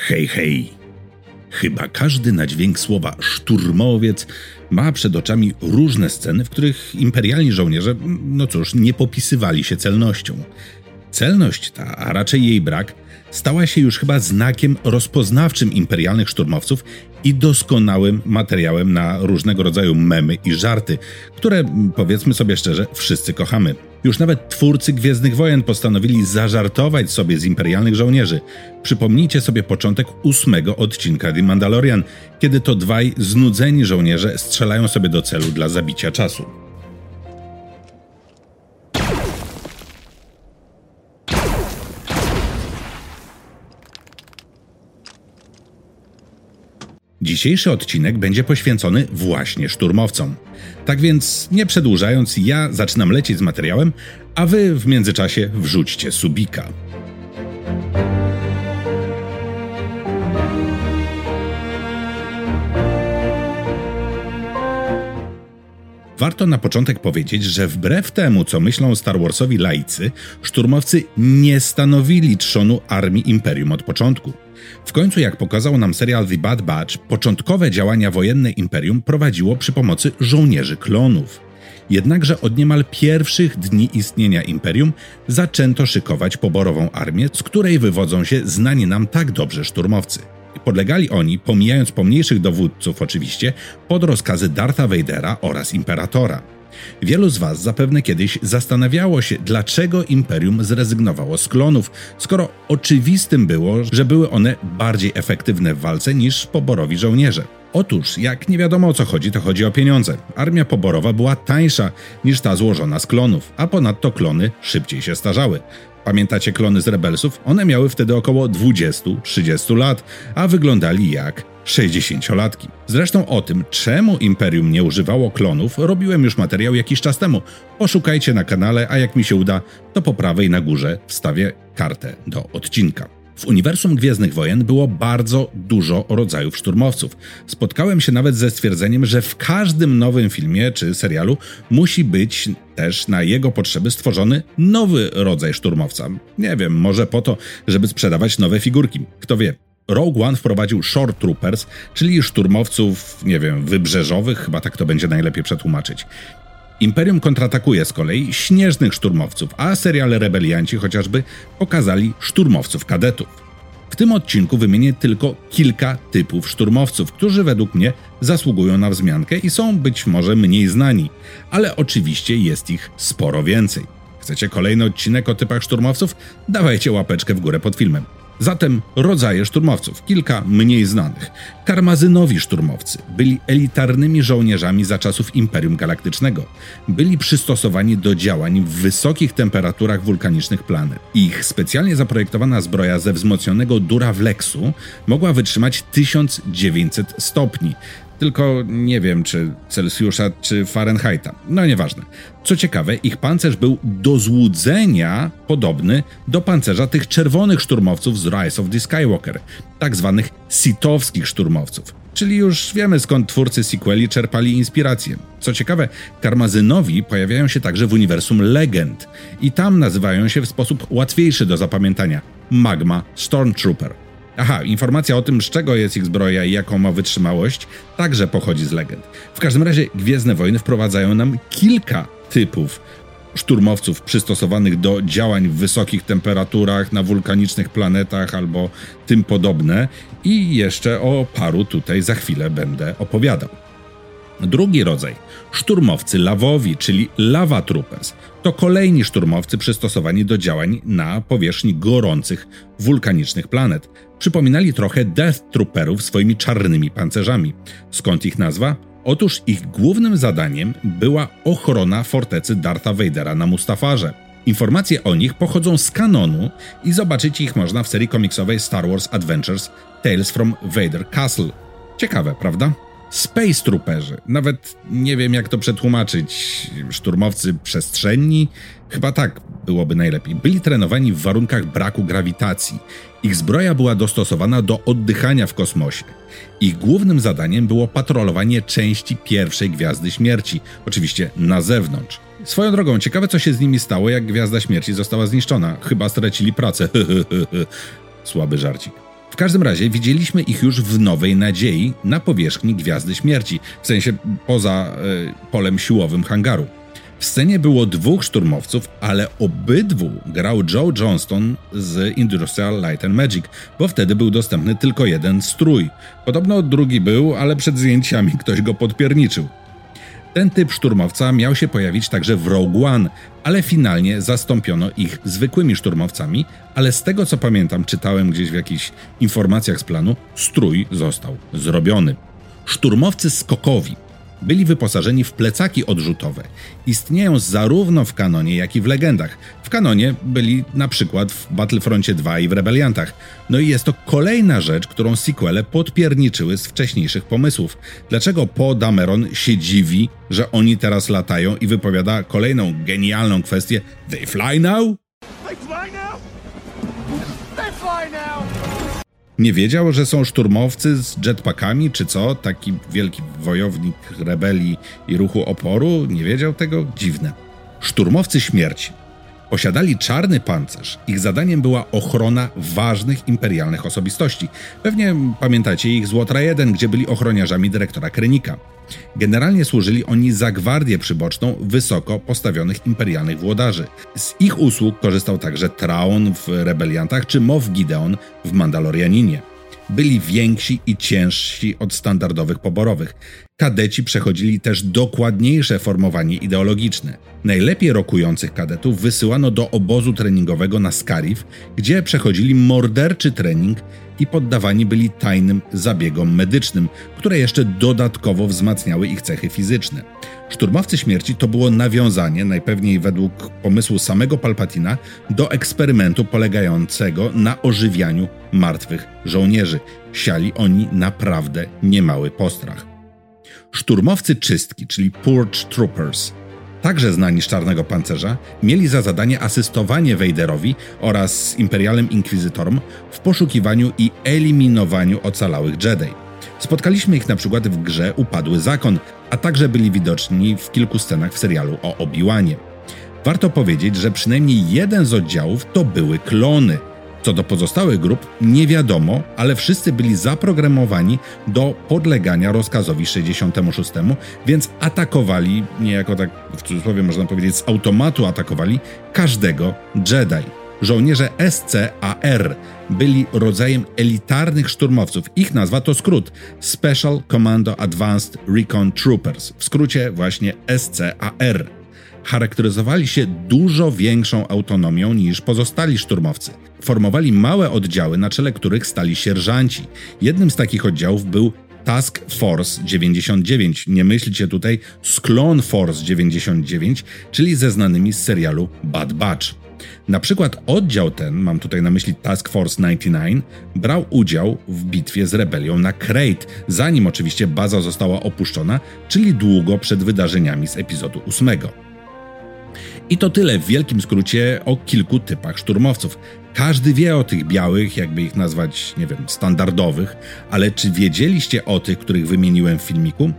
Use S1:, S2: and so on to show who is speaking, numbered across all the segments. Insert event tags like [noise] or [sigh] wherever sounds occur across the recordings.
S1: Hej, hej. Chyba każdy na dźwięk słowa szturmowiec ma przed oczami różne sceny, w których imperialni żołnierze, no cóż, nie popisywali się celnością. Celność ta, a raczej jej brak, stała się już chyba znakiem rozpoznawczym imperialnych szturmowców i doskonałym materiałem na różnego rodzaju memy i żarty, które, powiedzmy sobie szczerze, wszyscy kochamy. Już nawet twórcy Gwiezdnych Wojen postanowili zażartować sobie z imperialnych żołnierzy. Przypomnijcie sobie początek ósmego odcinka The Mandalorian, kiedy to dwaj znudzeni żołnierze strzelają sobie do celu dla zabicia czasu. Dzisiejszy odcinek będzie poświęcony właśnie szturmowcom. Tak więc, nie przedłużając, ja zaczynam lecieć z materiałem, a wy w międzyczasie wrzućcie subika. Warto na początek powiedzieć, że wbrew temu, co myślą Star Warsowi laicy, szturmowcy nie stanowili trzonu armii Imperium od początku. W końcu, jak pokazał nam serial The Bad Batch, początkowe działania wojenne Imperium prowadziło przy pomocy żołnierzy klonów. Jednakże od niemal pierwszych dni istnienia Imperium zaczęto szykować poborową armię, z której wywodzą się znani nam tak dobrze szturmowcy. Podlegali oni, pomijając pomniejszych dowódców oczywiście, pod rozkazy Dartha Vadera oraz Imperatora. Wielu z Was zapewne kiedyś zastanawiało się, dlaczego Imperium zrezygnowało z klonów, skoro oczywistym było, że były one bardziej efektywne w walce niż poborowi żołnierze. Otóż, jak nie wiadomo o co chodzi, to chodzi o pieniądze. Armia poborowa była tańsza niż ta złożona z klonów, a ponadto klony szybciej się starzały. Pamiętacie klony z Rebelsów? One miały wtedy około 20-30 lat, a wyglądali jak 60-latki. Zresztą o tym, czemu Imperium nie używało klonów, robiłem już materiał jakiś czas temu. Poszukajcie na kanale, a jak mi się uda, to po prawej na górze wstawię kartę do odcinka. W uniwersum Gwiezdnych Wojen było bardzo dużo rodzajów szturmowców. Spotkałem się nawet ze stwierdzeniem, że w każdym nowym filmie czy serialu musi być też na jego potrzeby stworzony nowy rodzaj szturmowca. Nie wiem, może po to, żeby sprzedawać nowe figurki. Kto wie. Rogue One wprowadził Short Troopers, czyli szturmowców, nie wiem, wybrzeżowych, chyba tak to będzie najlepiej przetłumaczyć. Imperium kontratakuje z kolei śnieżnych szturmowców, a seriale rebelianci chociażby pokazali szturmowców kadetów. W tym odcinku wymienię tylko kilka typów szturmowców, którzy według mnie zasługują na wzmiankę i są być może mniej znani, ale oczywiście jest ich sporo więcej. Chcecie kolejny odcinek o typach szturmowców? Dawajcie łapeczkę w górę pod filmem. Zatem rodzaje szturmowców, kilka mniej znanych. Karmazynowi szturmowcy byli elitarnymi żołnierzami za czasów Imperium Galaktycznego. Byli przystosowani do działań w wysokich temperaturach wulkanicznych planet. Ich specjalnie zaprojektowana zbroja ze wzmocnionego Durawlexu mogła wytrzymać 1900 stopni, tylko nie wiem, czy Celsjusza, czy Fahrenheita. No nieważne. Co ciekawe, ich pancerz był do złudzenia podobny do pancerza tych czerwonych szturmowców z Rise of the Skywalker, tak zwanych sitowskich szturmowców. Czyli już wiemy skąd twórcy sequeli czerpali inspirację. Co ciekawe, karmazynowi pojawiają się także w uniwersum legend i tam nazywają się w sposób łatwiejszy do zapamiętania Magma Stormtrooper. Aha, informacja o tym, z czego jest ich zbroja i jaką ma wytrzymałość, także pochodzi z legend. W każdym razie Gwiezdne Wojny wprowadzają nam kilka typów szturmowców przystosowanych do działań w wysokich temperaturach na wulkanicznych planetach albo tym podobne i jeszcze o paru tutaj za chwilę będę opowiadał. Drugi rodzaj szturmowcy lawowi, czyli lava troopers. To kolejni szturmowcy przystosowani do działań na powierzchni gorących wulkanicznych planet. Przypominali trochę Death Trooperów swoimi czarnymi pancerzami. Skąd ich nazwa? Otóż ich głównym zadaniem była ochrona fortecy Dartha Vadera na Mustafarze. Informacje o nich pochodzą z kanonu i zobaczyć ich można w serii komiksowej Star Wars Adventures Tales from Vader Castle. Ciekawe, prawda? Space Trooperzy. Nawet nie wiem, jak to przetłumaczyć. Szturmowcy przestrzenni? Chyba tak byłoby najlepiej. Byli trenowani w warunkach braku grawitacji. Ich zbroja była dostosowana do oddychania w kosmosie. Ich głównym zadaniem było patrolowanie części pierwszej Gwiazdy Śmierci, oczywiście na zewnątrz. Swoją drogą, ciekawe co się z nimi stało, jak Gwiazda Śmierci została zniszczona. Chyba stracili pracę. [laughs] Słaby żarcik. W każdym razie widzieliśmy ich już w Nowej Nadziei na powierzchni Gwiazdy Śmierci, w sensie poza y, polem siłowym hangaru. W scenie było dwóch szturmowców, ale obydwu grał Joe Johnston z Industrial Light and Magic, bo wtedy był dostępny tylko jeden strój. Podobno drugi był, ale przed zdjęciami ktoś go podpierniczył. Ten typ szturmowca miał się pojawić także w Rogue One, ale finalnie zastąpiono ich zwykłymi szturmowcami, ale z tego co pamiętam, czytałem gdzieś w jakichś informacjach z planu, strój został zrobiony. Szturmowcy skokowi byli wyposażeni w plecaki odrzutowe. Istnieją zarówno w kanonie, jak i w legendach. W kanonie byli na przykład w Battlefroncie 2 i w Rebeliantach. No i jest to kolejna rzecz, którą sequele podpierniczyły z wcześniejszych pomysłów. Dlaczego Poe Dameron się dziwi, że oni teraz latają i wypowiada kolejną genialną kwestię They fly now? Nie wiedział, że są szturmowcy z jetpackami, czy co? Taki wielki wojownik rebelii i ruchu oporu? Nie wiedział tego? Dziwne. Szturmowcy śmierci. Posiadali czarny pancerz. Ich zadaniem była ochrona ważnych imperialnych osobistości. Pewnie pamiętacie ich z Łotra 1, gdzie byli ochroniarzami dyrektora Krenika. Generalnie służyli oni za gwardię przyboczną wysoko postawionych imperialnych włodarzy. Z ich usług korzystał także Traon w Rebeliantach czy Moff Gideon w Mandalorianinie byli więksi i ciężsi od standardowych poborowych. Kadeci przechodzili też dokładniejsze formowanie ideologiczne. Najlepiej rokujących kadetów wysyłano do obozu treningowego na Scarif, gdzie przechodzili morderczy trening i poddawani byli tajnym zabiegom medycznym, które jeszcze dodatkowo wzmacniały ich cechy fizyczne. Szturmowcy śmierci to było nawiązanie, najpewniej według pomysłu samego Palpatina, do eksperymentu polegającego na ożywianiu martwych żołnierzy. Siali oni naprawdę niemały postrach. Szturmowcy czystki, czyli Purge Troopers, także znani z Czarnego Pancerza, mieli za zadanie asystowanie Vaderowi oraz Imperialnym Inkwizytorom w poszukiwaniu i eliminowaniu ocalałych Jedi. Spotkaliśmy ich na przykład w grze Upadły Zakon, a także byli widoczni w kilku scenach w serialu o Obi-Wanie. Warto powiedzieć, że przynajmniej jeden z oddziałów to były klony – co do pozostałych grup nie wiadomo, ale wszyscy byli zaprogramowani do podlegania rozkazowi 66, więc atakowali, niejako tak w cudzysłowie można powiedzieć, z automatu atakowali każdego Jedi. Żołnierze SCAR byli rodzajem elitarnych szturmowców. Ich nazwa to skrót Special Commando Advanced Recon Troopers, w skrócie właśnie SCAR charakteryzowali się dużo większą autonomią niż pozostali szturmowcy. Formowali małe oddziały, na czele których stali sierżanci. Jednym z takich oddziałów był Task Force 99. Nie myślcie tutaj Sklon Force 99, czyli ze znanymi z serialu Bad Batch. Na przykład oddział ten, mam tutaj na myśli Task Force 99, brał udział w bitwie z rebelią na Crate, zanim oczywiście baza została opuszczona, czyli długo przed wydarzeniami z epizodu 8. I to tyle w wielkim skrócie o kilku typach szturmowców. Każdy wie o tych białych, jakby ich nazwać, nie wiem, standardowych, ale czy wiedzieliście o tych, których wymieniłem w filmiku?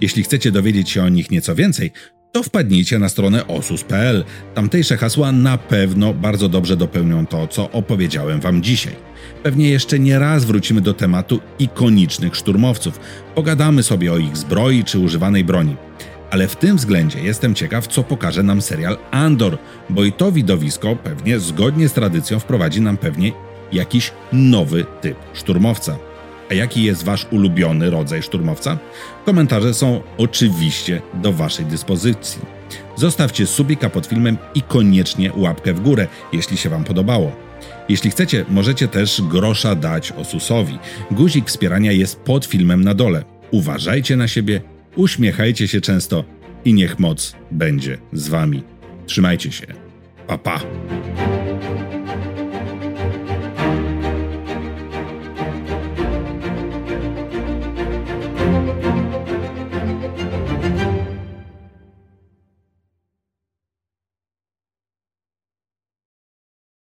S1: Jeśli chcecie dowiedzieć się o nich nieco więcej, to wpadnijcie na stronę osus.pl. Tamtejsze hasła na pewno bardzo dobrze dopełnią to, co opowiedziałem wam dzisiaj. Pewnie jeszcze nie raz wrócimy do tematu ikonicznych szturmowców. Pogadamy sobie o ich zbroi czy używanej broni ale w tym względzie jestem ciekaw, co pokaże nam serial Andor, bo i to widowisko pewnie zgodnie z tradycją wprowadzi nam pewnie jakiś nowy typ szturmowca. A jaki jest wasz ulubiony rodzaj szturmowca? Komentarze są oczywiście do waszej dyspozycji. Zostawcie subika pod filmem i koniecznie łapkę w górę, jeśli się wam podobało. Jeśli chcecie, możecie też grosza dać Osusowi. Guzik wspierania jest pod filmem na dole. Uważajcie na siebie, uśmiechajcie się często i niech moc będzie z wami. Trzymajcie się. Pa pa.